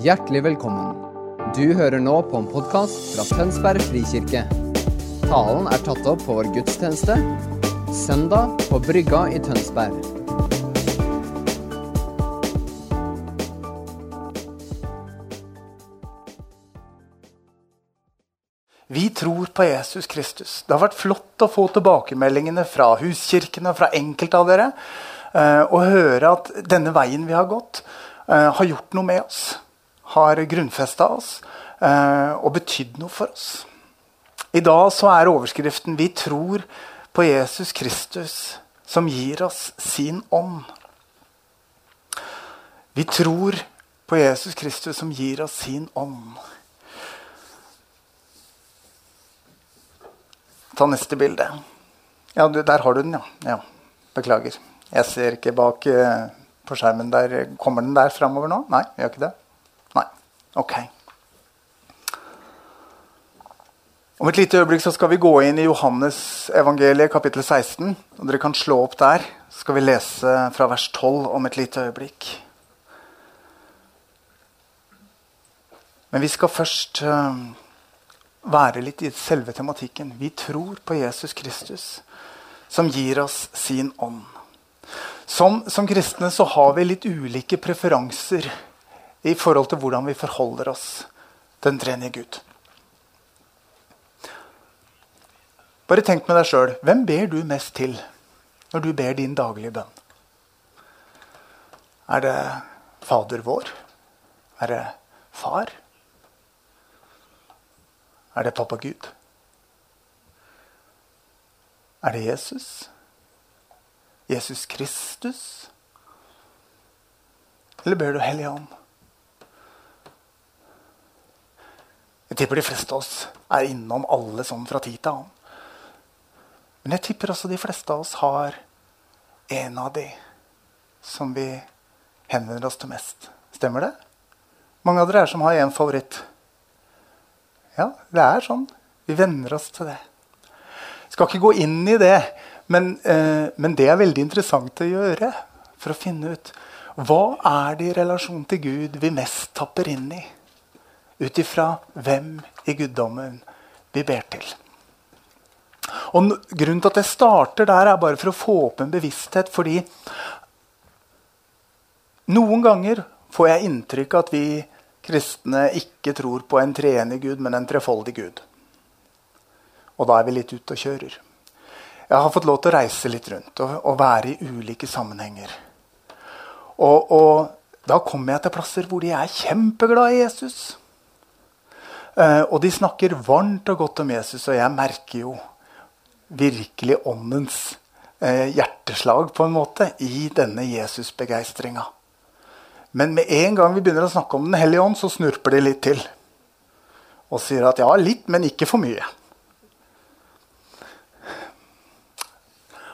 Hjertelig velkommen. Du hører nå på en podkast fra Tønsberg frikirke. Talen er tatt opp på vår gudstjeneste søndag på Brygga i Tønsberg. Vi tror på Jesus Kristus. Det har vært flott å få tilbakemeldingene fra huskirkene og fra enkelte av dere. eh, Og høre at denne veien vi har gått, eh, har gjort noe med oss. Har grunnfesta oss eh, og betydd noe for oss. I dag så er overskriften 'Vi tror på Jesus Kristus, som gir oss sin ånd'. Vi tror på Jesus Kristus, som gir oss sin ånd. Ta neste bilde. Ja, du, der har du den, ja. ja. Beklager. Jeg ser ikke bak eh, på skjermen der. Kommer den der framover nå? Nei, gjør ikke det? Ok. Om et lite øyeblikk så skal vi gå inn i Johannes evangeliet kapittel 16. og Dere kan slå opp der. Så skal vi lese fra vers 12 om et lite øyeblikk. Men vi skal først eh, være litt i selve tematikken. Vi tror på Jesus Kristus, som gir oss sin ånd. Som, som kristne så har vi litt ulike preferanser i forhold til hvordan vi forholder oss til den tredje Gud. Bare tenk med deg sjøl. Hvem ber du mest til når du ber din daglige bønn? Er det Fader vår? Er det Far? Er det pappa Gud? Er det Jesus? Jesus Kristus? Eller ber du Hellige Ånd? Jeg tipper de fleste av oss er innom alle sånn fra tid til annen. Men jeg tipper også de fleste av oss har en av de som vi henvender oss til mest. Stemmer det? Mange av dere er som har én favoritt. Ja, det er sånn. Vi venner oss til det. Skal ikke gå inn i det, men, eh, men det er veldig interessant å gjøre. For å finne ut hva er det i relasjon til Gud vi mest tapper inn i. Ut ifra hvem i guddommen vi ber til. Og Grunnen til at jeg starter der, er bare for å få opp en bevissthet. Fordi noen ganger får jeg inntrykk av at vi kristne ikke tror på en treenig Gud, men en trefoldig Gud. Og da er vi litt ute og kjører. Jeg har fått lov til å reise litt rundt og, og være i ulike sammenhenger. Og, og da kommer jeg til plasser hvor de er kjempeglade i Jesus. Eh, og de snakker varmt og godt om Jesus, og jeg merker jo virkelig åndens eh, hjerteslag på en måte i denne Jesusbegeistringa. Men med en gang vi begynner å snakke om Den hellige ånd, så snurper de litt til. Og sier at ja, litt, men ikke for mye.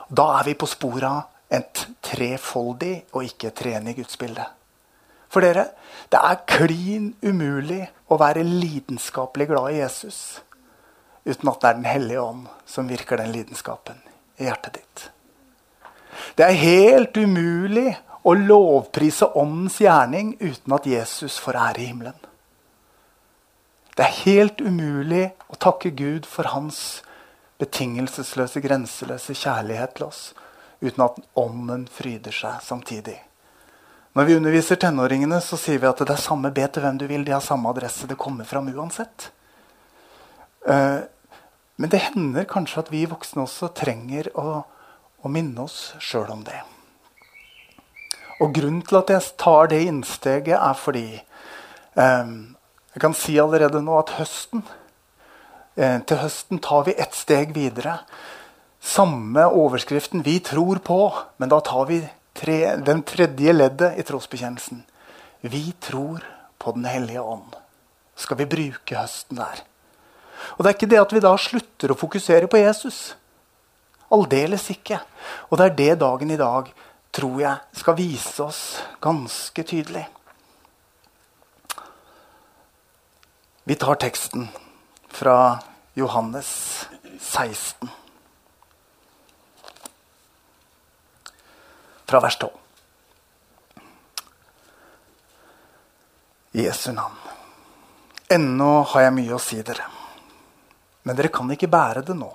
Da er vi på sporet av et trefoldig og ikke treenig gudsbilde. For dere, det er klin umulig å være lidenskapelig glad i Jesus uten at det er Den hellige ånd som virker den lidenskapen i hjertet ditt. Det er helt umulig å lovprise åndens gjerning uten at Jesus får ære i himmelen. Det er helt umulig å takke Gud for hans betingelsesløse, grenseløse kjærlighet til oss uten at ånden fryder seg samtidig. Når vi underviser tenåringene, så sier vi at det er samme B til hvem du vil. De har samme adresse. Det kommer fram uansett. Eh, men det hender kanskje at vi voksne også trenger å, å minne oss sjøl om det. Og Grunnen til at jeg tar det innsteget, er fordi eh, Jeg kan si allerede nå at høsten eh, til høsten tar vi ett steg videre. Samme overskriften 'Vi tror på', men da tar vi tre, den tredje leddet i trosbekjennelsen. Vi tror på Den hellige ånd. Skal vi bruke høsten der? Og Det er ikke det at vi da slutter å fokusere på Jesus. Aldeles ikke. Og det er det dagen i dag tror jeg skal vise oss ganske tydelig. Vi tar teksten fra Johannes 16. Fra vers 12. I Jesu navn. Ennå har jeg mye å si dere, men dere kan ikke bære det nå.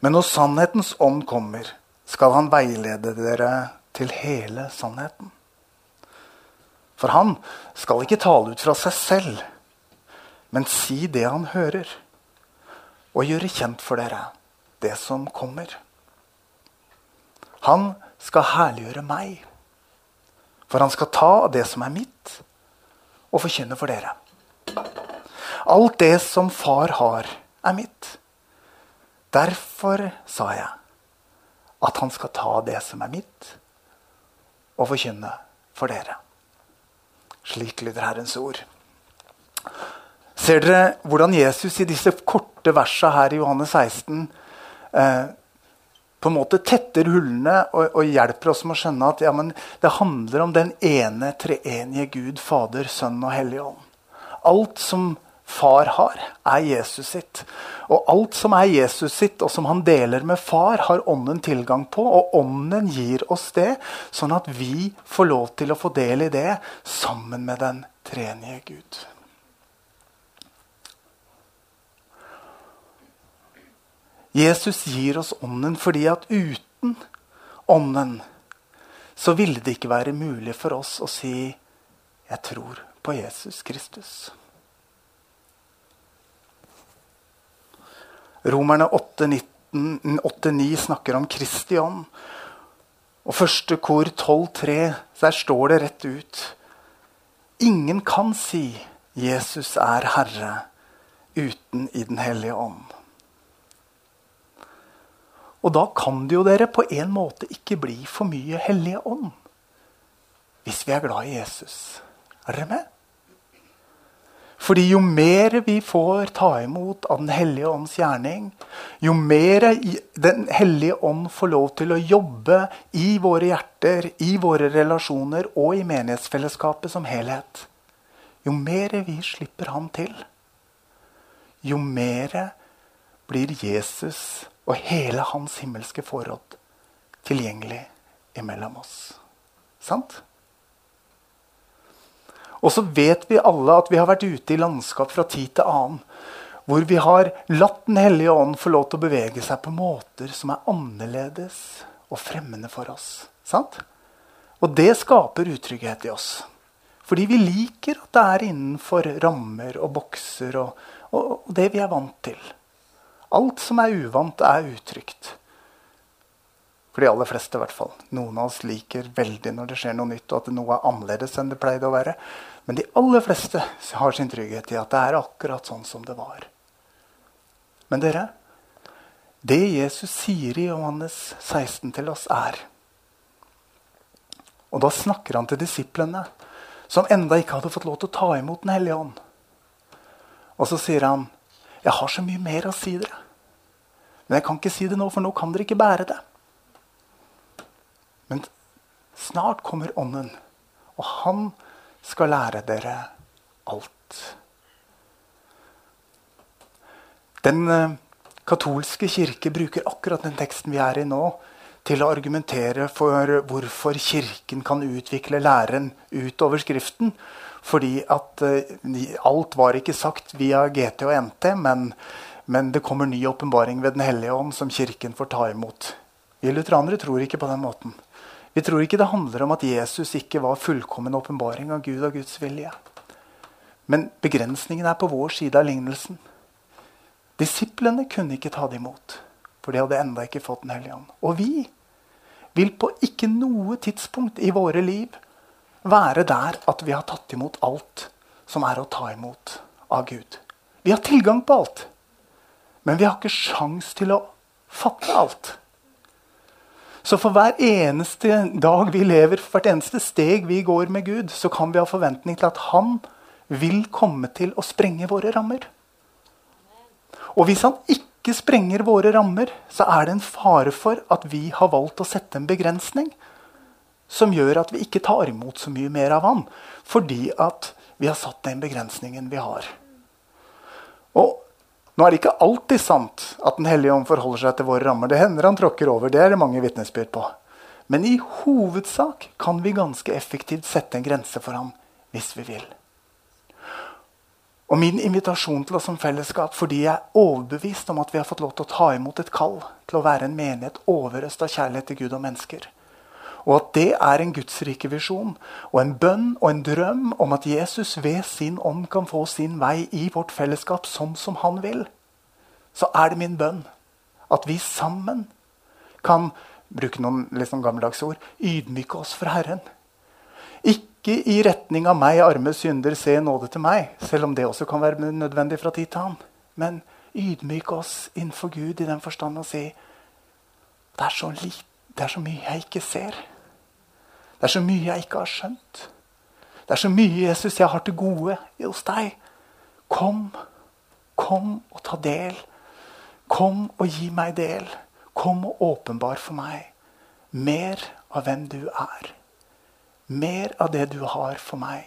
Men når sannhetens ånd kommer, skal han veilede dere til hele sannheten. For han skal ikke tale ut fra seg selv, men si det han hører, og gjøre kjent for dere det som kommer. Han skal herliggjøre meg, for han skal ta det som er mitt, og forkynne for dere. Alt det som far har, er mitt. Derfor sa jeg at han skal ta det som er mitt, og forkynne for dere. Slik lyder Herrens ord. Ser dere hvordan Jesus i disse korte versene her i Johannes 16 eh, på en måte tetter hullene og, og, hjelper oss med å skjønne at ja, det handler om den ene treenige Gud, Fader, Sønn og Hellig Ånd. Alt som far har, er Jesus sitt. Og alt som er Jesus sitt, og som han deler med far, har ånden tilgang på. Og ånden gir oss det, sånn at vi får lov til å få del i det sammen med den treenige Gud. Jesus gir oss ånden fordi at uten ånden så ville det ikke være mulig for oss å si 'Jeg tror på Jesus Kristus'. Romerne 8-9 snakker om Kristi ånd. Og første kor 12-3, der står det rett ut Ingen kan si 'Jesus er Herre' uten i Den hellige ånd. Og da kan det jo dere på en måte ikke bli for mye Hellige ånd. Hvis vi er glad i Jesus. Er dere med? Fordi jo mer vi får ta imot av Den hellige ånds gjerning, jo mer Den hellige ånd får lov til å jobbe i våre hjerter, i våre relasjoner og i menighetsfellesskapet som helhet, jo mer vi slipper ham til, jo mer blir Jesus og hele hans himmelske forråd tilgjengelig imellom oss. Sant? Og så vet vi alle at vi har vært ute i landskap fra tid til annen. Hvor vi har latt Den hellige ånd få lov til å bevege seg på måter som er annerledes og fremmede for oss. Sant? Og det skaper utrygghet i oss. Fordi vi liker at det er innenfor rammer og bokser og, og, og det vi er vant til. Alt som er uvant, er utrygt. For de aller fleste, i hvert fall. Noen av oss liker veldig når det skjer noe nytt, og at noe er annerledes enn det pleide å være. Men de aller fleste har sin trygghet i at det er akkurat sånn som det var. Men dere, det Jesus sier i Johannes 16 til oss, er Og da snakker han til disiplene, som enda ikke hadde fått lov til å ta imot Den hellige ånd. Og så sier han, 'Jeg har så mye mer å si dere.' Men jeg kan ikke si det nå, for nå kan dere ikke bære det. Men snart kommer Ånden, og han skal lære dere alt. Den eh, katolske kirke bruker akkurat den teksten vi er i nå, til å argumentere for hvorfor Kirken kan utvikle læren utover Skriften. Fordi at uh, alt var ikke sagt via GT og NT, men, men det kommer ny åpenbaring ved Den hellige ånd som Kirken får ta imot. Vi lutheranere tror ikke på den måten. Vi tror ikke det handler om at Jesus ikke var fullkommen åpenbaring av Gud og Guds vilje. Men begrensningen er på vår side av lignelsen. Disiplene kunne ikke ta det imot, for de hadde enda ikke fått Den hellige ånd. Og vi vil på ikke noe tidspunkt i våre liv være der at vi har tatt imot alt som er å ta imot av Gud. Vi har tilgang på alt, men vi har ikke sjans til å fatte alt. Så for hver eneste dag vi lever, for hvert eneste steg vi går med Gud, så kan vi ha forventning til at han vil komme til å sprenge våre rammer. Og hvis han ikke sprenger våre rammer, så er det en fare for at vi har valgt å sette en begrensning som gjør at vi ikke tar imot så mye mer av han, fordi at vi har satt den begrensningen vi har. Og nå er det ikke alltid sant at Den hellige ånd forholder seg til våre rammer. Det hender han tråkker over. Det er det mange vitnesbyrd på. Men i hovedsak kan vi ganske effektivt sette en grense for ham hvis vi vil. Og min invitasjon til oss som fellesskap, fordi jeg er overbevist om at vi har fått lov til å ta imot et kall til å være en menighet overøst av kjærlighet til Gud og mennesker. Og at det er en Guds rike visjon og en bønn og en drøm om at Jesus ved sin ånd kan få sin vei i vårt fellesskap sånn som han vil. Så er det min bønn at vi sammen kan bruke noen liksom gammeldagse ord ydmyke oss for Herren. Ikke i retning av meg, arme synder, se nåde til meg, selv om det også kan være nødvendig fra tid til annen. Men ydmyke oss innenfor Gud i den forstand å si det er, så lite, det er så mye jeg ikke ser. Det er så mye jeg ikke har skjønt. Det er så mye Jesus jeg har til gode hos deg. Kom, kom og ta del. Kom og gi meg del. Kom og åpenbar for meg mer av hvem du er. Mer av det du har for meg.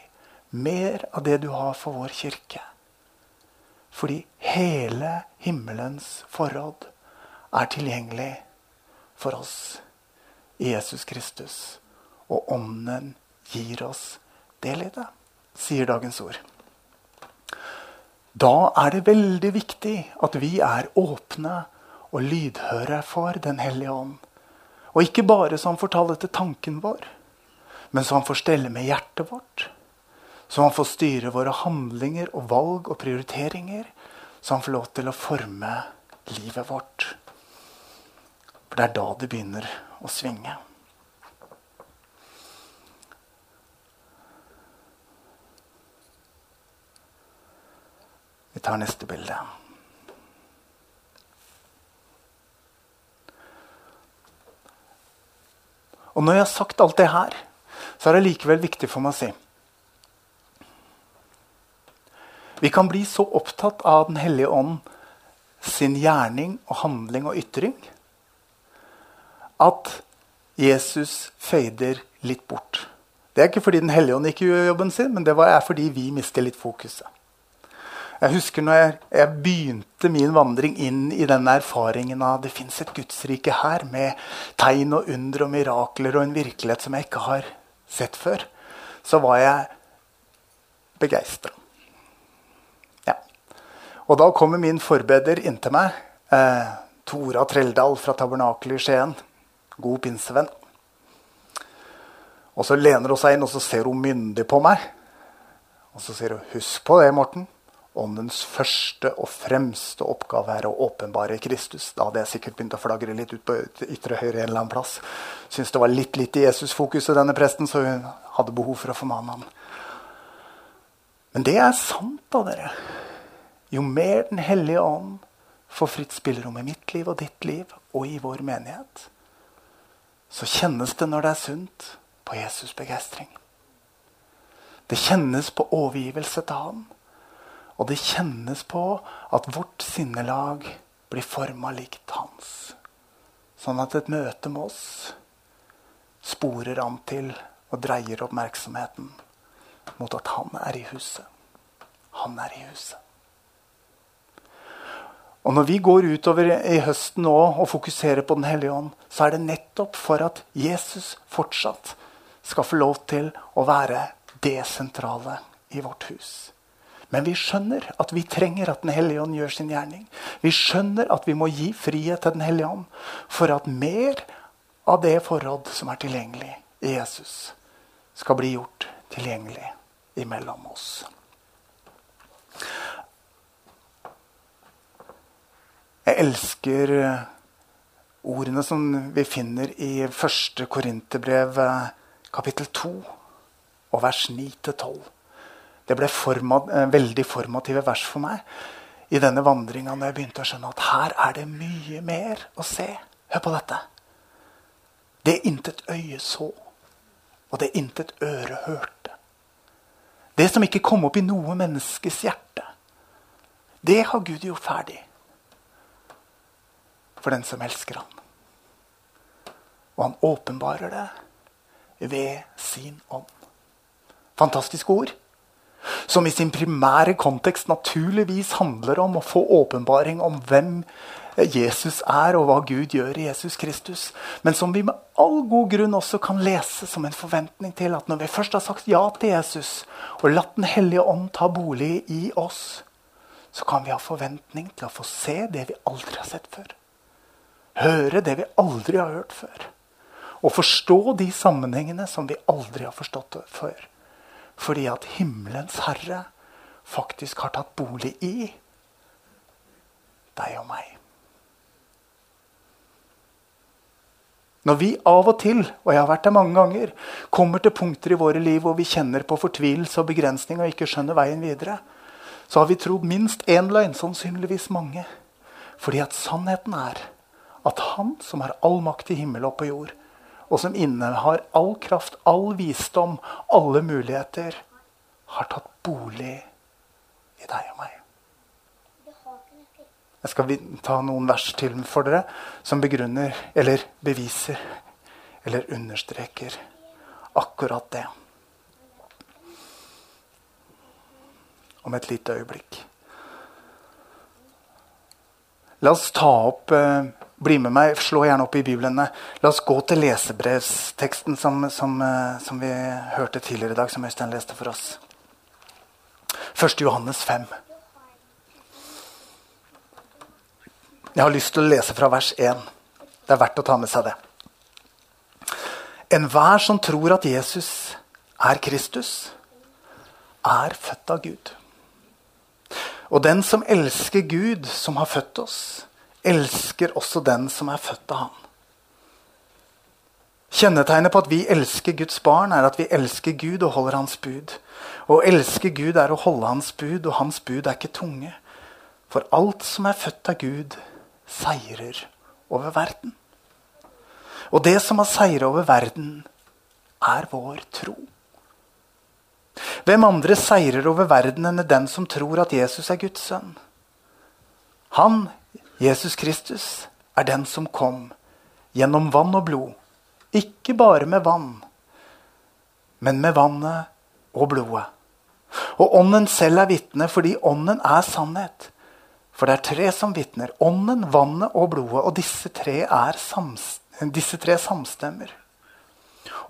Mer av det du har for vår kirke. Fordi hele himmelens forråd er tilgjengelig for oss Jesus Kristus. Og Ånden gir oss del i det, sier dagens ord. Da er det veldig viktig at vi er åpne og lydhøre for Den hellige ånd. Og ikke bare så han får tale til tanken vår men så han får stelle med hjertet vårt. Så han får styre våre handlinger og valg og prioriteringer. Så han får lov til å forme livet vårt. For det er da det begynner å svinge. Vi tar neste bilde. Og når jeg har sagt alt det her så er det likevel viktig for meg å si Vi kan bli så opptatt av Den hellige ånd sin gjerning og handling og ytring at Jesus fader litt bort. Det er ikke fordi Den hellige ånd ikke gjør jobben sin, men det er fordi vi mister litt fokuset. Jeg husker når jeg, jeg, begynte min vandring inn i denne erfaringen av det fins et gudsrike her med tegn og under og mirakler og en virkelighet som jeg ikke har sett før, så var jeg begeistra. Ja. Og da kommer min forbeder inntil meg, eh, Tora Treldal fra Tabernakelet i Skien. God pinsevenn. Og så lener hun seg inn og så ser hun myndig på meg. Og så sier hun 'Husk på det, Morten'. Åndens første og fremste oppgave er å åpenbare Kristus. Da hadde jeg sikkert begynt å flagre litt ut på ytre høyre en eller annen plass. Syns det var litt litt i denne presten, så hun hadde behov for å formane ham. Men det er sant, da, dere. Jo mer Den hellige ånd får fritt spillerom i mitt liv og ditt liv og i vår menighet, så kjennes det når det er sunt, på Jesus' begeistring. Det kjennes på overgivelse til Han. Og det kjennes på at vårt sinnelag blir forma likt hans. Sånn at et møte med oss sporer an til og dreier oppmerksomheten mot at han er i huset. Han er i huset. Og Når vi går utover i høsten nå og fokuserer på Den hellige ånd, så er det nettopp for at Jesus fortsatt skal få lov til å være det sentrale i vårt hus. Men vi skjønner at vi trenger at Den hellige ånd gjør sin gjerning. Vi skjønner at vi må gi frihet til Den hellige ånd for at mer av det forråd som er tilgjengelig i Jesus, skal bli gjort tilgjengelig imellom oss. Jeg elsker ordene som vi finner i 1. Korinterbrev kapittel 2 og vers 9-12. Det ble format, eh, veldig formative vers for meg i denne vandringa når jeg begynte å skjønne at her er det mye mer å se. Hør på dette. Det intet øye så, og det intet øre hørte. Det som ikke kom opp i noe menneskes hjerte, det har Gud gjort ferdig for den som elsker ham. Og han åpenbarer det ved sin ånd. Fantastiske ord. som i sin primære kontekst naturligvis handler om å få åpenbaring om hvem Jesus er, og hva Gud gjør i Jesus Kristus. Men som vi med all god grunn også kan lese som en forventning til at når vi først har sagt ja til Jesus, og latt Den hellige ånd ta bolig i oss, så kan vi ha forventning til å få se det vi aldri har sett før. Høre det vi aldri har hørt før. Og forstå de sammenhengene som vi aldri har forstått før. Fordi at himmelens herre faktisk har tatt bolig i deg og meg. Når vi av og til og jeg har vært der mange ganger, kommer til punkter i våre liv hvor vi kjenner på fortvilelse og begrensning og ikke skjønner veien videre, så har vi trodd minst én løgn, sannsynligvis mange. Fordi at sannheten er at Han som har all makt i himmel og på jord, og som innehar all kraft, all visdom, alle muligheter, har tatt bolig i deg og meg. Jeg skal ta noen vers til for dere som begrunner eller beviser eller understreker akkurat det. Om et lite øyeblikk. La oss ta opp eh, Bli med meg, slå gjerne opp i biblene. La oss gå til lesebrevsteksten som, som, eh, som vi hørte tidligere i dag, som Øystein leste for oss. 1. Johannes 5. Jeg har lyst til å lese fra vers 1. Det er verdt å ta med seg det. Enhver som tror at Jesus er Kristus, er født av Gud. Og den som elsker Gud, som har født oss, elsker også den som er født av Han. Kjennetegnet på at vi elsker Guds barn, er at vi elsker Gud og holder Hans bud. Å elske Gud er å holde Hans bud, og Hans bud er ikke tunge. For alt som er født av Gud, seirer over verden. Og det som har seira over verden, er vår tro. Hvem andre seirer over verden enn den som tror at Jesus er Guds sønn? Han, Jesus Kristus, er den som kom gjennom vann og blod. Ikke bare med vann, men med vannet og blodet. Og Ånden selv er vitne fordi Ånden er sannhet. For det er tre som vitner. Ånden, vannet og blodet. Og disse tre, disse tre samstemmer.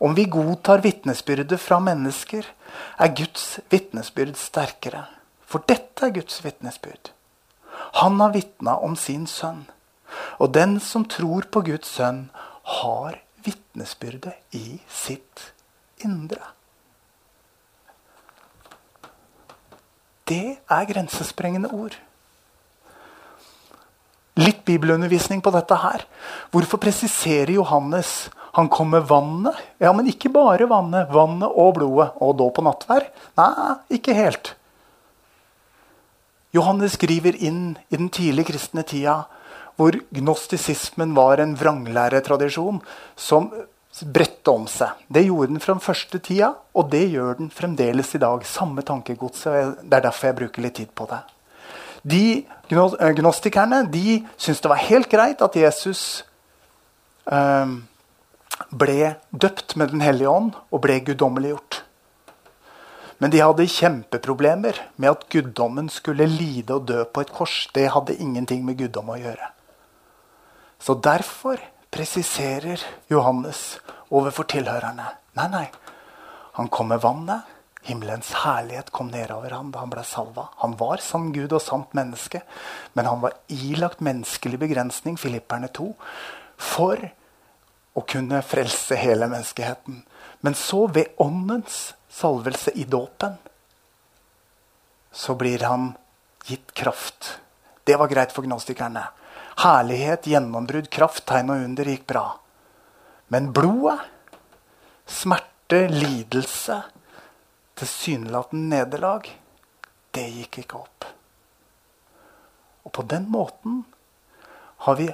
Om vi godtar vitnesbyrdet fra mennesker, er Guds vitnesbyrd sterkere. For dette er Guds vitnesbyrd. Han har vitna om sin sønn. Og den som tror på Guds sønn, har vitnesbyrdet i sitt indre. Det er grensesprengende ord. Litt bibelundervisning på dette her. Hvorfor presiserer Johannes han kom med vannet? Ja, men ikke bare vannet. Vannet og blodet. Og da på nattvær? Nei, ikke helt. Johannes skriver inn i den tidlige kristne tida, hvor gnostisismen var en vranglæretradisjon som bredte om seg. Det gjorde den fra den første tida, og det gjør den fremdeles i dag. Samme tankegodset. Det er derfor jeg bruker litt tid på det. De eh, gnostikerne de syntes det var helt greit at Jesus eh, ble døpt med Den hellige ånd og ble guddommeliggjort. Men de hadde kjempeproblemer med at guddommen skulle lide og dø på et kors. Det hadde ingenting med guddom å gjøre. Så derfor presiserer Johannes overfor tilhørerne Nei, nei. Han kom med vannet. Himmelens herlighet kom nedover ham da han ble salva. Han var sann Gud og sant menneske, men han var ilagt menneskelig begrensning, Filipperne 2, for å kunne frelse hele menneskeheten. Men så, ved åndens salvelse i dåpen, så blir han gitt kraft. Det var greit for gnostikerne. Herlighet, gjennombrudd, kraft, tegn og under gikk bra. Men blodet, smerte, lidelse tilsynelatende nederlag, det gikk ikke opp. Og på den måten har vi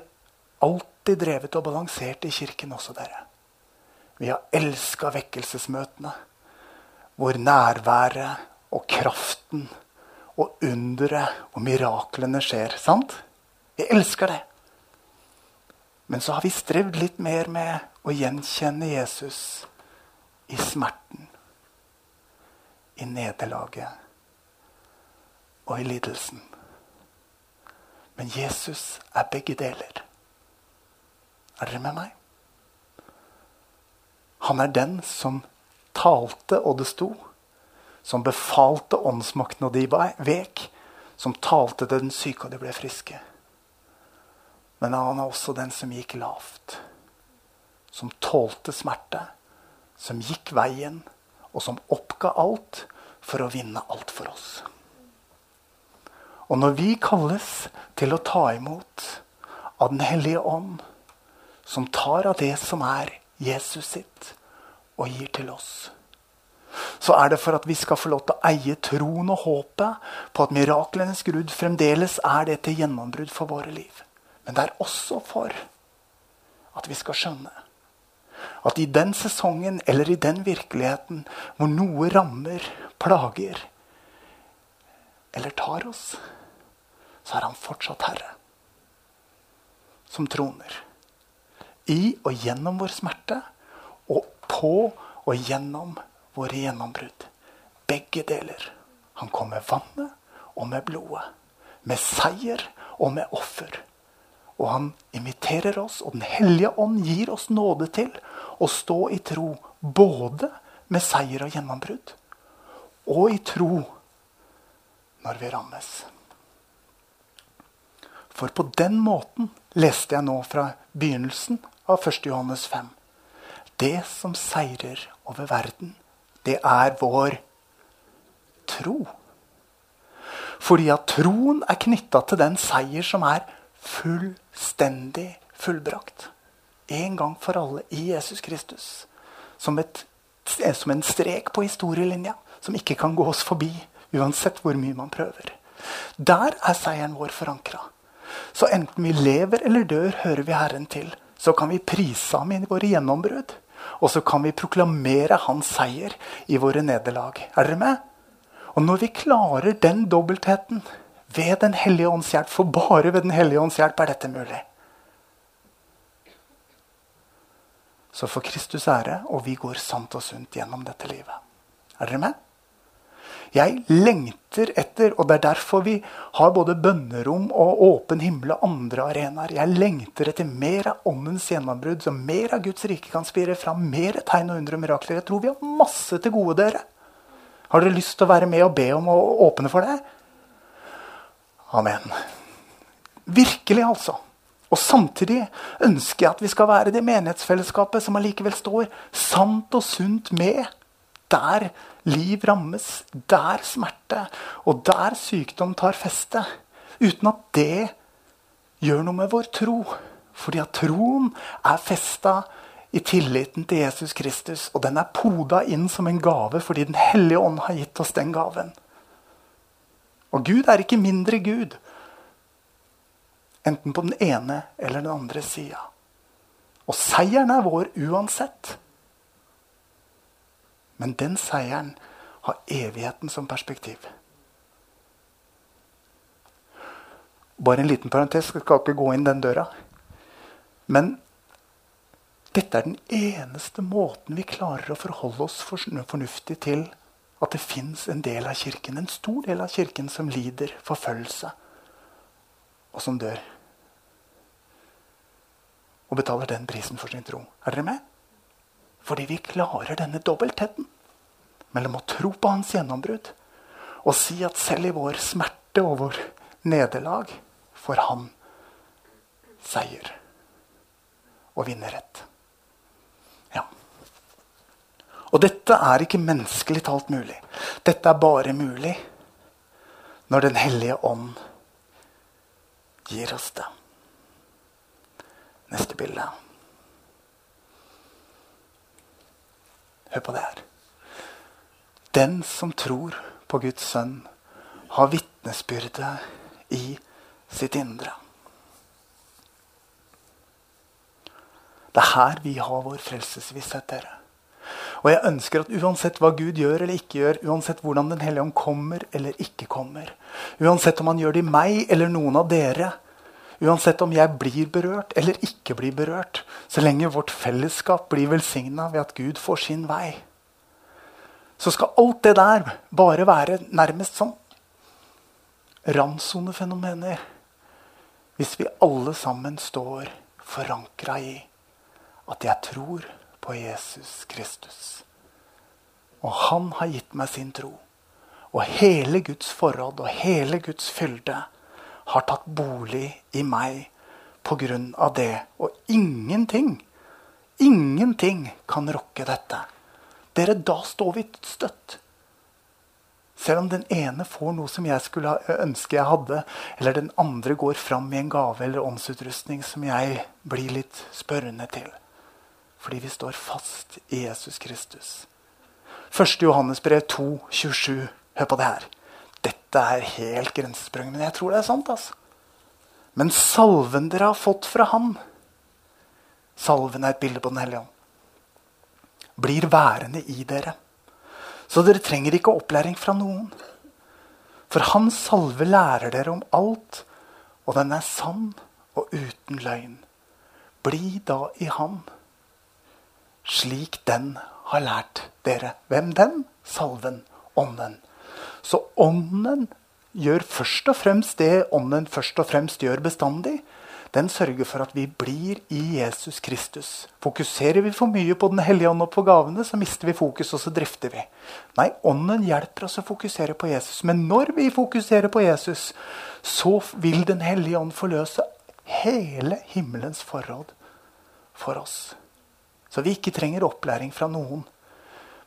alltid drevet og balansert i kirken også, dere. Vi har elska vekkelsesmøtene, hvor nærværet og kraften og underet og miraklene skjer. Sant? Vi elsker det. Men så har vi strevd litt mer med å gjenkjenne Jesus i smerten i nederlaget, og i lidelsen. Men Jesus er begge deler. Er dere med meg? Han er den som talte, og det sto. Som befalte åndsmakten, og de vek. Som talte til den syke, og de ble friske. Men han er også den som gikk lavt. Som tålte smerte. Som gikk veien, og som oppga alt for å vinne alt for oss. Og når vi kalles til å ta imot av Den hellige ånd, som tar av det som er Jesus sitt, og gir til oss, så er det for at vi skal få lov til å eie troen og håpet på at miraklenes Gud fremdeles er det til gjennombrudd for våre liv. Men det er også for at vi skal skjønne at i den sesongen eller i den virkeligheten hvor noe rammer, plager eller tar oss, så er han fortsatt herre. Som troner. I og gjennom vår smerte, og på og gjennom våre gjennombrudd. Begge deler. Han kom med vannet og med blodet. Med seier og med offer. Og han inviterer oss, og Den hellige ånd gir oss nåde til å stå i tro både med seier og gjennombrudd, og i tro når vi rammes. For på den måten leste jeg nå fra begynnelsen av 1. Johannes 5. Det som seirer over verden, det er vår tro. Fordi at troen er knytta til den seier som er fullstendig fullbrakt. En gang for alle i Jesus Kristus. Som, et, som en strek på historielinja som ikke kan gå oss forbi uansett hvor mye man prøver. Der er seieren vår forankra. Så enten vi lever eller dør, hører vi Herren til. Så kan vi prise ham i våre gjennombrudd. Og så kan vi proklamere hans seier i våre nederlag. Er dere med? Og når vi klarer den dobbeltheten ved Den hellige ånds hjelp, for bare ved Den hellige ånds hjelp er dette mulig, så får Kristus ære, og vi går sant og sunt gjennom dette livet. Er dere med? Jeg lengter etter, og det er derfor vi har både bønnerom og åpen himmel og andre arenaer. Jeg lengter etter mer av åndens gjennombrudd, så mer av Guds rike kan spire fram. Mer tegn og undre og mirakler. Jeg tror vi har masse til gode, dere. Har dere lyst til å være med og be om å åpne for det? Amen. Virkelig, altså. Og samtidig ønsker jeg at vi skal være det menighetsfellesskapet som allikevel står sant og sunt med der liv rammes, der smerte og der sykdom tar feste. Uten at det gjør noe med vår tro. Fordi at troen er festa i tilliten til Jesus Kristus. Og den er poda inn som en gave fordi Den hellige ånd har gitt oss den gaven. Og Gud er ikke mindre Gud. Enten på den ene eller den andre sida. Og seieren er vår uansett. Men den seieren har evigheten som perspektiv. Bare en liten parentes. Jeg skal ikke gå inn den døra. Men dette er den eneste måten vi klarer å forholde oss fornuftig til at det fins en del av kirken, en stor del av kirken, som lider forfølgelse, og som dør. Og betaler den prisen for sin tro. Er dere med? Fordi vi klarer denne dobbeltheten mellom å tro på hans gjennombrudd og si at selv i vår smerte og vår nederlag får han seier og vinner rett. Ja. Og dette er ikke menneskelig talt mulig. Dette er bare mulig når Den hellige ånd gir oss det. Neste bilde. Hør på det her. Den som tror på Guds sønn, har vitnesbyrdet i sitt indre. Det er her vi har vår frelsesvisshet, dere. Og jeg ønsker at uansett hva Gud gjør eller ikke gjør, uansett hvordan Den hellige ånd kommer eller ikke kommer, uansett om han gjør det i meg eller noen av dere, Uansett om jeg blir berørt eller ikke blir berørt, så lenge vårt fellesskap blir velsigna ved at Gud får sin vei, så skal alt det der bare være nærmest som randsonefenomener hvis vi alle sammen står forankra i at jeg tror på Jesus Kristus. Og han har gitt meg sin tro. Og hele Guds forråd og hele Guds fylde har tatt bolig i meg av det. Og ingenting, ingenting kan rokke dette. Dere, da står vi støtt. Selv om den ene får noe som jeg skulle ønske jeg hadde, eller den andre går fram med en gave eller åndsutrustning som jeg blir litt spørrende til. Fordi vi står fast i Jesus Kristus. 1. Johannes brev 2, 27. Hør på det her. Dette er helt grensesprengende. men jeg tror det er sant. altså. Men salven dere har fått fra Han Salven er et bilde på Den hellige ånd. Blir værende i dere. Så dere trenger ikke opplæring fra noen. For Hans salve lærer dere om alt, og den er sann og uten løgn. Bli da i Han, slik den har lært dere. Hvem den? Salven. Ånden. Så ånden gjør først og fremst det ånden først og fremst gjør bestandig den sørger for at vi blir i Jesus Kristus. Fokuserer vi for mye på Den hellige ånd og på gavene, så mister vi fokus, og så drifter vi. Nei, Ånden hjelper oss å fokusere på Jesus. Men når vi fokuserer på Jesus, så vil Den hellige ånd forløse hele himmelens forråd for oss. Så vi ikke trenger opplæring fra noen.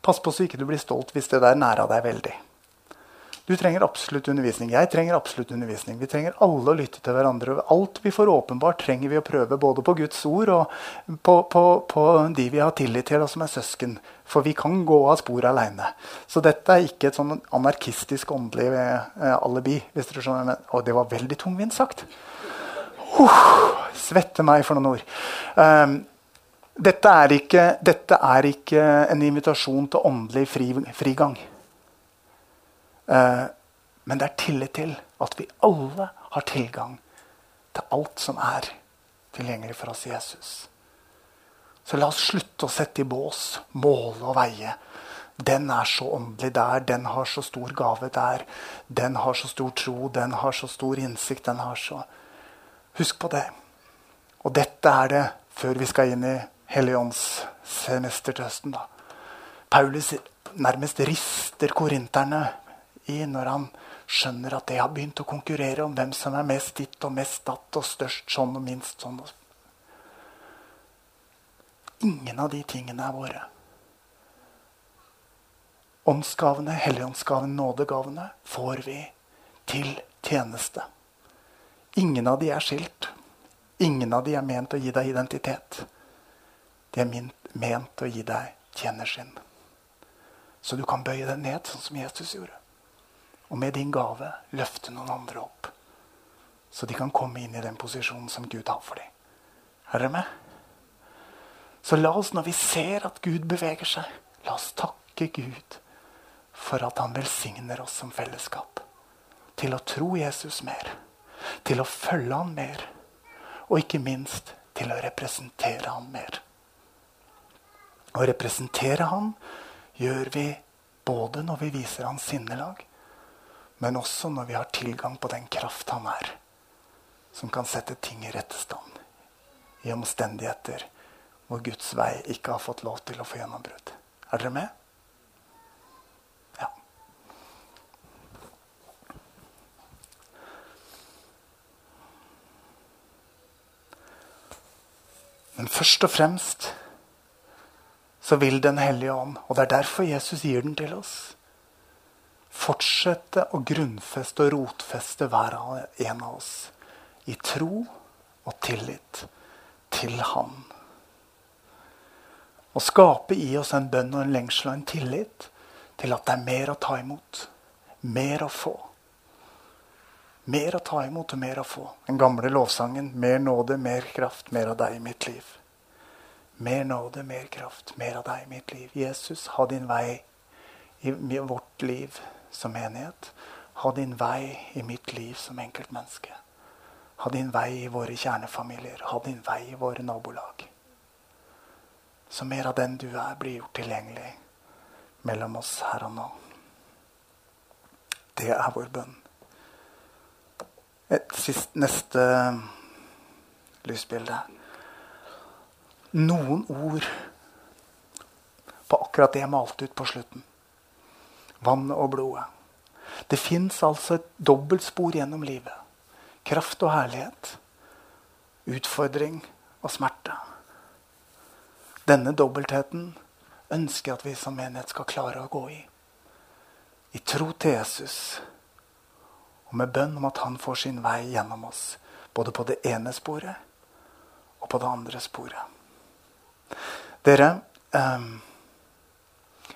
Pass på så ikke du blir stolt hvis det der næra deg veldig. Du trenger absolutt undervisning. Jeg trenger absolutt undervisning. Vi trenger alle å lytte til hverandre. Alt vi får åpenbart, trenger vi å prøve. Både på Guds ord og på, på, på de vi har tillit til, og som er søsken. For vi kan gå av sporet aleine. Så dette er ikke et sånn anarkistisk åndelig eh, alibi. hvis dere skjønner. Og det var veldig tungvint sagt. Uh, svette meg for noen ord. Um, dette, er ikke, dette er ikke en invitasjon til åndelig fri, frigang. Eh, men det er tillit til at vi alle har tilgang til alt som er tilgjengelig for oss i Jesus. Så la oss slutte å sette i bås, måle og veie. Den er så åndelig der, den har så stor gave der. Den har så stor tro, den har så stor innsikt, den har så Husk på det. Og dette er det før vi skal inn i Helligåndssemester til høsten. da. Paulus nærmest rister korinterne i når han skjønner at det har begynt å konkurrere om hvem som er mest ditt og mest datt og størst sånn og minst sånn. Ingen av de tingene er våre. Åndsgavene, helligåndsgavene, nådegavene får vi til tjeneste. Ingen av de er skilt. Ingen av de er ment å gi deg identitet. De er ment å gi deg tjenerskinn. Så du kan bøye deg ned, sånn som Jesus gjorde og med din gave løfte noen andre opp. Så de kan komme inn i den posisjonen som Gud har for dem. Er dere med? Så la oss, når vi ser at Gud beveger seg, la oss takke Gud for at han velsigner oss som fellesskap. Til å tro Jesus mer. Til å følge han mer. Og ikke minst til å representere han mer. Å representere han gjør vi både når vi viser hans sinnelag, men også når vi har tilgang på den kraft han er, som kan sette ting i rette stand i omstendigheter hvor Guds vei ikke har fått lov til å få gjennombrudd. Er dere med? Ja. Men først og fremst så vil Den hellige ånd, og det er derfor Jesus gir den til oss fortsette å grunnfeste og rotfeste hver en av oss i tro og tillit til Han. Å skape i oss en bønn og en lengsel og en tillit til at det er mer å ta imot. Mer å få. Mer å ta imot og mer å få. Den gamle lovsangen 'Mer nåde, mer kraft, mer av deg i mitt liv'. Mer nåde, mer kraft, mer av deg i mitt liv. Jesus, ha din vei i vårt liv som menighet. Ha din vei i mitt liv som enkeltmenneske. Ha din vei i våre kjernefamilier. Ha din vei i våre nabolag. Så mer av den du er, blir gjort tilgjengelig mellom oss her og nå. Det er vår bønn. Et sist, neste lysbilde. Noen ord på akkurat det jeg malte ut på slutten. Vannet og blodet. Det fins altså et dobbeltspor gjennom livet. Kraft og herlighet. Utfordring og smerte. Denne dobbeltheten ønsker jeg at vi som menighet skal klare å gå i. I tro til Jesus og med bønn om at han får sin vei gjennom oss. Både på det ene sporet og på det andre sporet. Dere, um,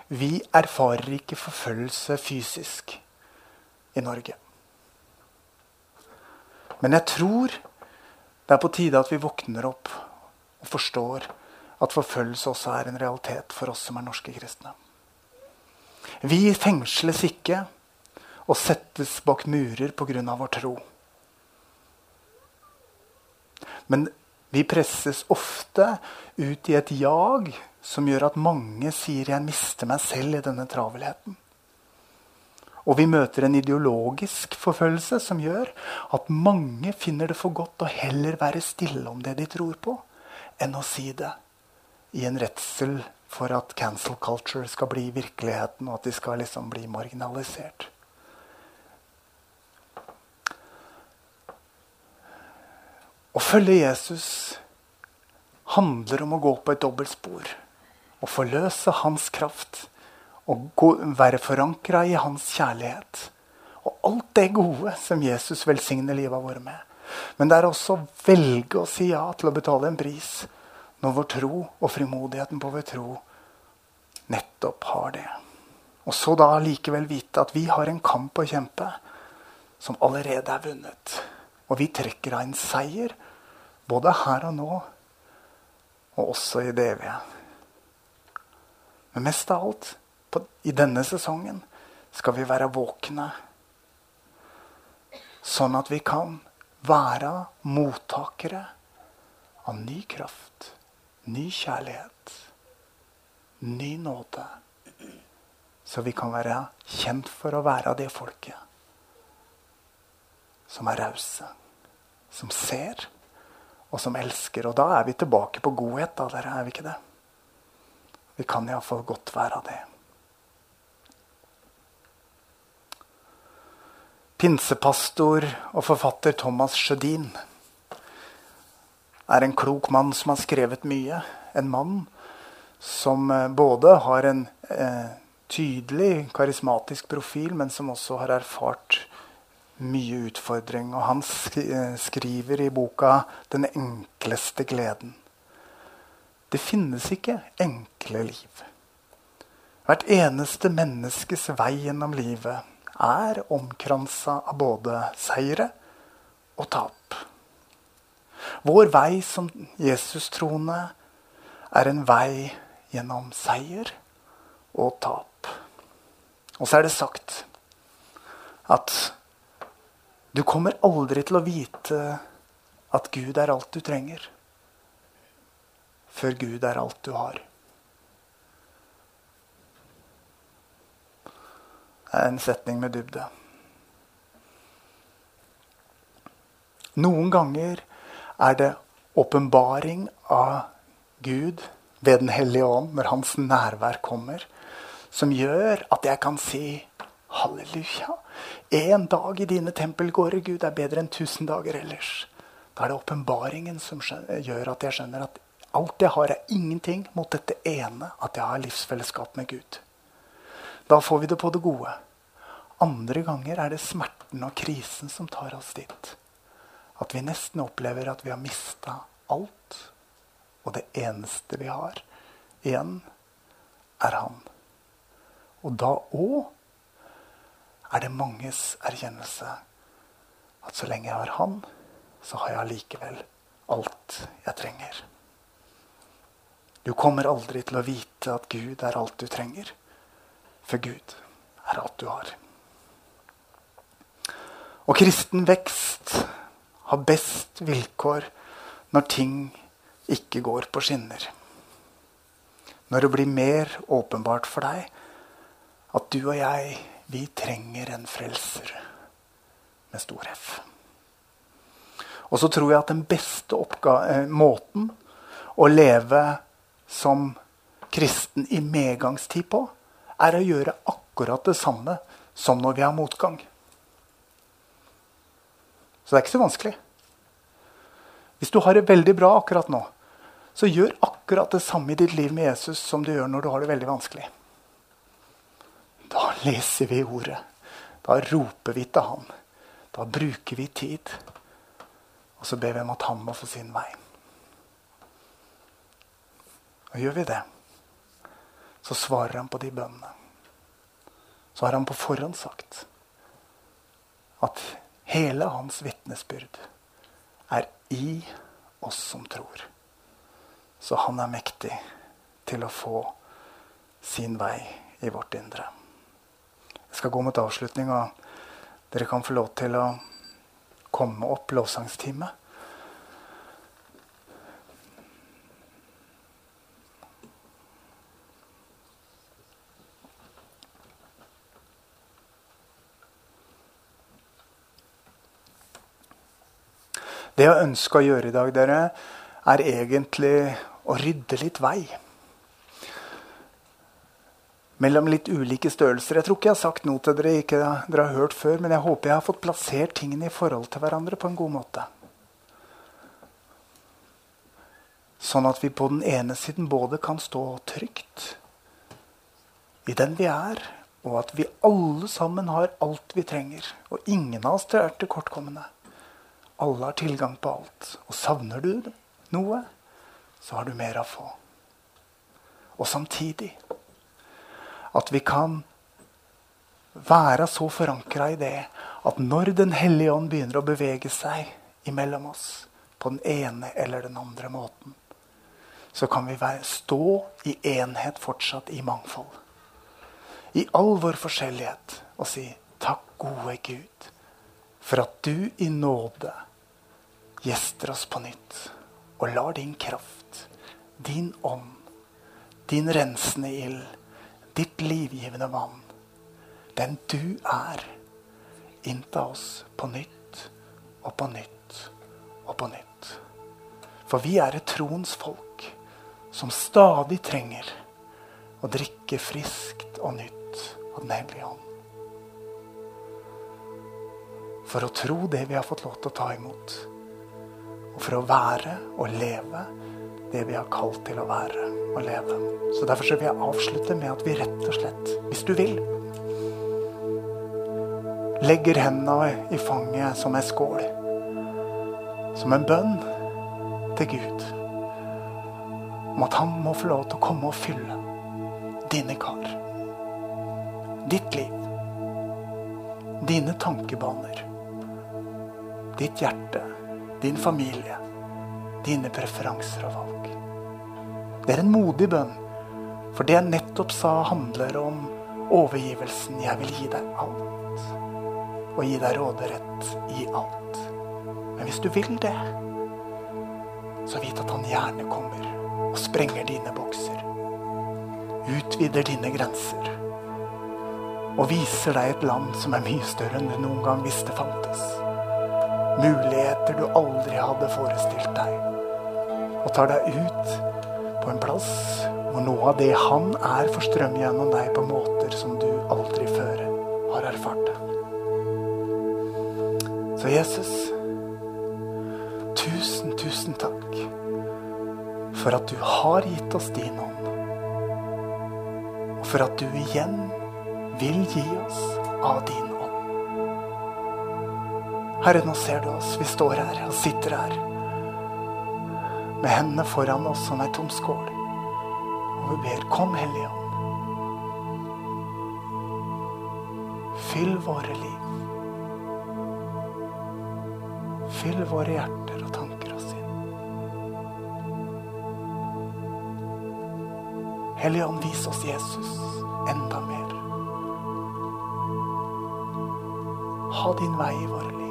vi erfarer ikke forfølgelse fysisk i Norge. Men jeg tror det er på tide at vi våkner opp og forstår at forfølgelse også er en realitet for oss som er norske kristne. Vi fengsles ikke og settes bak murer pga. vår tro. Men vi presses ofte ut i et jag som gjør at mange sier 'jeg mister meg selv i denne travelheten'. Og vi møter en ideologisk forfølgelse som gjør at mange finner det for godt å heller være stille om det de tror på, enn å si det i en redsel for at cancel culture skal bli virkeligheten, og at de skal liksom bli marginalisert. Å følge Jesus handler om å gå på et dobbeltspor. Å forløse hans kraft og gå, være forankra i hans kjærlighet. Og alt det gode som Jesus velsigner livet vårt med. Men det er også å velge å si ja til å betale en pris når vår tro og frimodigheten på vår tro nettopp har det. Og så da likevel vite at vi har en kamp å kjempe som allerede er vunnet. Og vi trekker av en seier både her og nå, og også i det evige. Men mest av alt på, i denne sesongen skal vi være våkne. Sånn at vi kan være mottakere av ny kraft, ny kjærlighet, ny nåde. Så vi kan være kjent for å være det folket som er rause, som ser og som elsker. Og da er vi tilbake på godhet, da, dere. Er vi ikke det? Vi kan iallfall godt være det. Pinsepastor og forfatter Thomas Sjødin er en klok mann som har skrevet mye. En mann som eh, både har en eh, tydelig karismatisk profil, men som også har erfart mye utfordring. Og han eh, skriver i boka 'Den enkleste gleden'. Det finnes ikke enkle liv. Hvert eneste menneskes vei gjennom livet er omkransa av både seire og tap. Vår vei som Jesus-troende er en vei gjennom seier og tap. Og så er det sagt at du kommer aldri til å vite at Gud er alt du trenger, før Gud er alt du har. Det er en setning med dybde. Noen ganger er det åpenbaring av Gud ved Den hellige ånd, når Hans nærvær kommer, som gjør at jeg kan si halleluja. Én dag i dine tempelgårder, Gud, er bedre enn tusen dager ellers. Da er det åpenbaringen som gjør at jeg skjønner at alt jeg har, er ingenting mot dette ene, at jeg har livsfellesskap med Gud. Da får vi det på det gode. Andre ganger er det smerten og krisen som tar oss dit. At vi nesten opplever at vi har mista alt, og det eneste vi har igjen, er Han. Og da òg er det manges erkjennelse at så lenge jeg har Han, så har jeg likevel alt jeg trenger. Du kommer aldri til å vite at Gud er alt du trenger, for Gud er alt du har. Og kristen vekst har best vilkår når ting ikke går på skinner. Når det blir mer åpenbart for deg at du og jeg vi trenger en frelser med stor F. Og så tror jeg at den beste eh, måten å leve som kristen i medgangstid på, er å gjøre akkurat det samme som når vi har motgang. Så det er ikke så vanskelig. Hvis du har det veldig bra akkurat nå, så gjør akkurat det samme i ditt liv med Jesus som du gjør når du har det veldig vanskelig. Da leser vi ordet. Da roper vi til han. Da bruker vi tid. Og så ber vi om at han må få sin vei. Og gjør vi det, så svarer han på de bønnene. Så har han på forhånd sagt at hele hans vitnesbyrd er i oss som tror. Så han er mektig til å få sin vei i vårt indre. Jeg skal gå mot avslutning, og dere kan få lov til å komme opp lovsangstime. Det jeg ønsker å gjøre i dag, dere, er egentlig å rydde litt vei. Mellom litt ulike størrelser. Jeg tror ikke jeg har sagt noe til dere ikke dere har hørt før, men jeg håper jeg har fått plassert tingene i forhold til hverandre på en god måte. Sånn at vi på den ene siden både kan stå trygt i den vi er, og at vi alle sammen har alt vi trenger. Og ingen av oss er tilkortkomne. Alle har tilgang på alt. Og savner du noe, så har du mer å få. Og samtidig at vi kan være så forankra i det at når Den hellige ånd begynner å bevege seg imellom oss på den ene eller den andre måten, så kan vi stå i enhet fortsatt i mangfold. I all vår forskjellighet og si takk, gode Gud, for at du i nåde gjester oss på nytt og lar din kraft din ånd, din rensende ild, ditt livgivende vann, den du er, innta oss på nytt og på nytt og på nytt. For vi er et troens folk som stadig trenger å drikke friskt og nytt av Den hellige ånd. For å tro det vi har fått lov til å ta imot. Og for å være og leve det vi har kalt til å være og leve. Så Derfor vil jeg avslutte med at vi rett og slett, hvis du vil, legger hendene i fanget som en skål. Som en bønn til Gud om at han må få lov til å komme og fylle dine kar. Ditt liv. Dine tankebaner. Ditt hjerte. Din familie. Dine preferanser og valg. Det er en modig bønn. For det jeg nettopp sa, handler om overgivelsen. Jeg vil gi deg alt. Og gi deg råderett i alt. Men hvis du vil det, så vit at han gjerne kommer og sprenger dine bokser. Utvider dine grenser. Og viser deg et land som er mye større enn du noen gang visste fantes. Muligheter du aldri hadde forestilt deg. Og tar deg ut på en plass hvor noe av det han er, får strømme gjennom deg på måter som du aldri før har erfart det. Så Jesus, tusen, tusen takk for at du har gitt oss din ånd. Og for at du igjen vil gi oss av din ånd. Herre, nå ser du oss. Vi står her og sitter her med hendene foran oss som ei tom skål. Og vi ber, kom Hellige Ånd. Fyll våre liv. Fyll våre hjerter og tanker og sinn. Hellige Ånd, vis oss Jesus enda mer. Ha din vei i våre liv.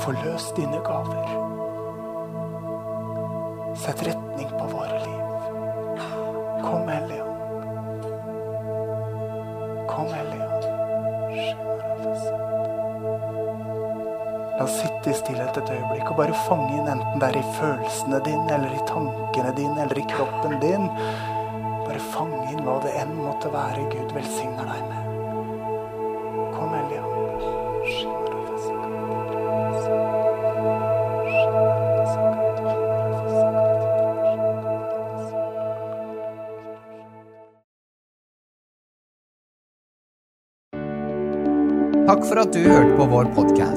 Forløs dine gaver. Sett retning på våre liv. Kom, Hellige. Kom, Hellige. La oss sitte i stillhet et øyeblikk og bare fange inn, enten det er i følelsene dine, eller i tankene dine, eller i kroppen din. Bare fange inn hva det enn måtte være Gud velsigner deg med.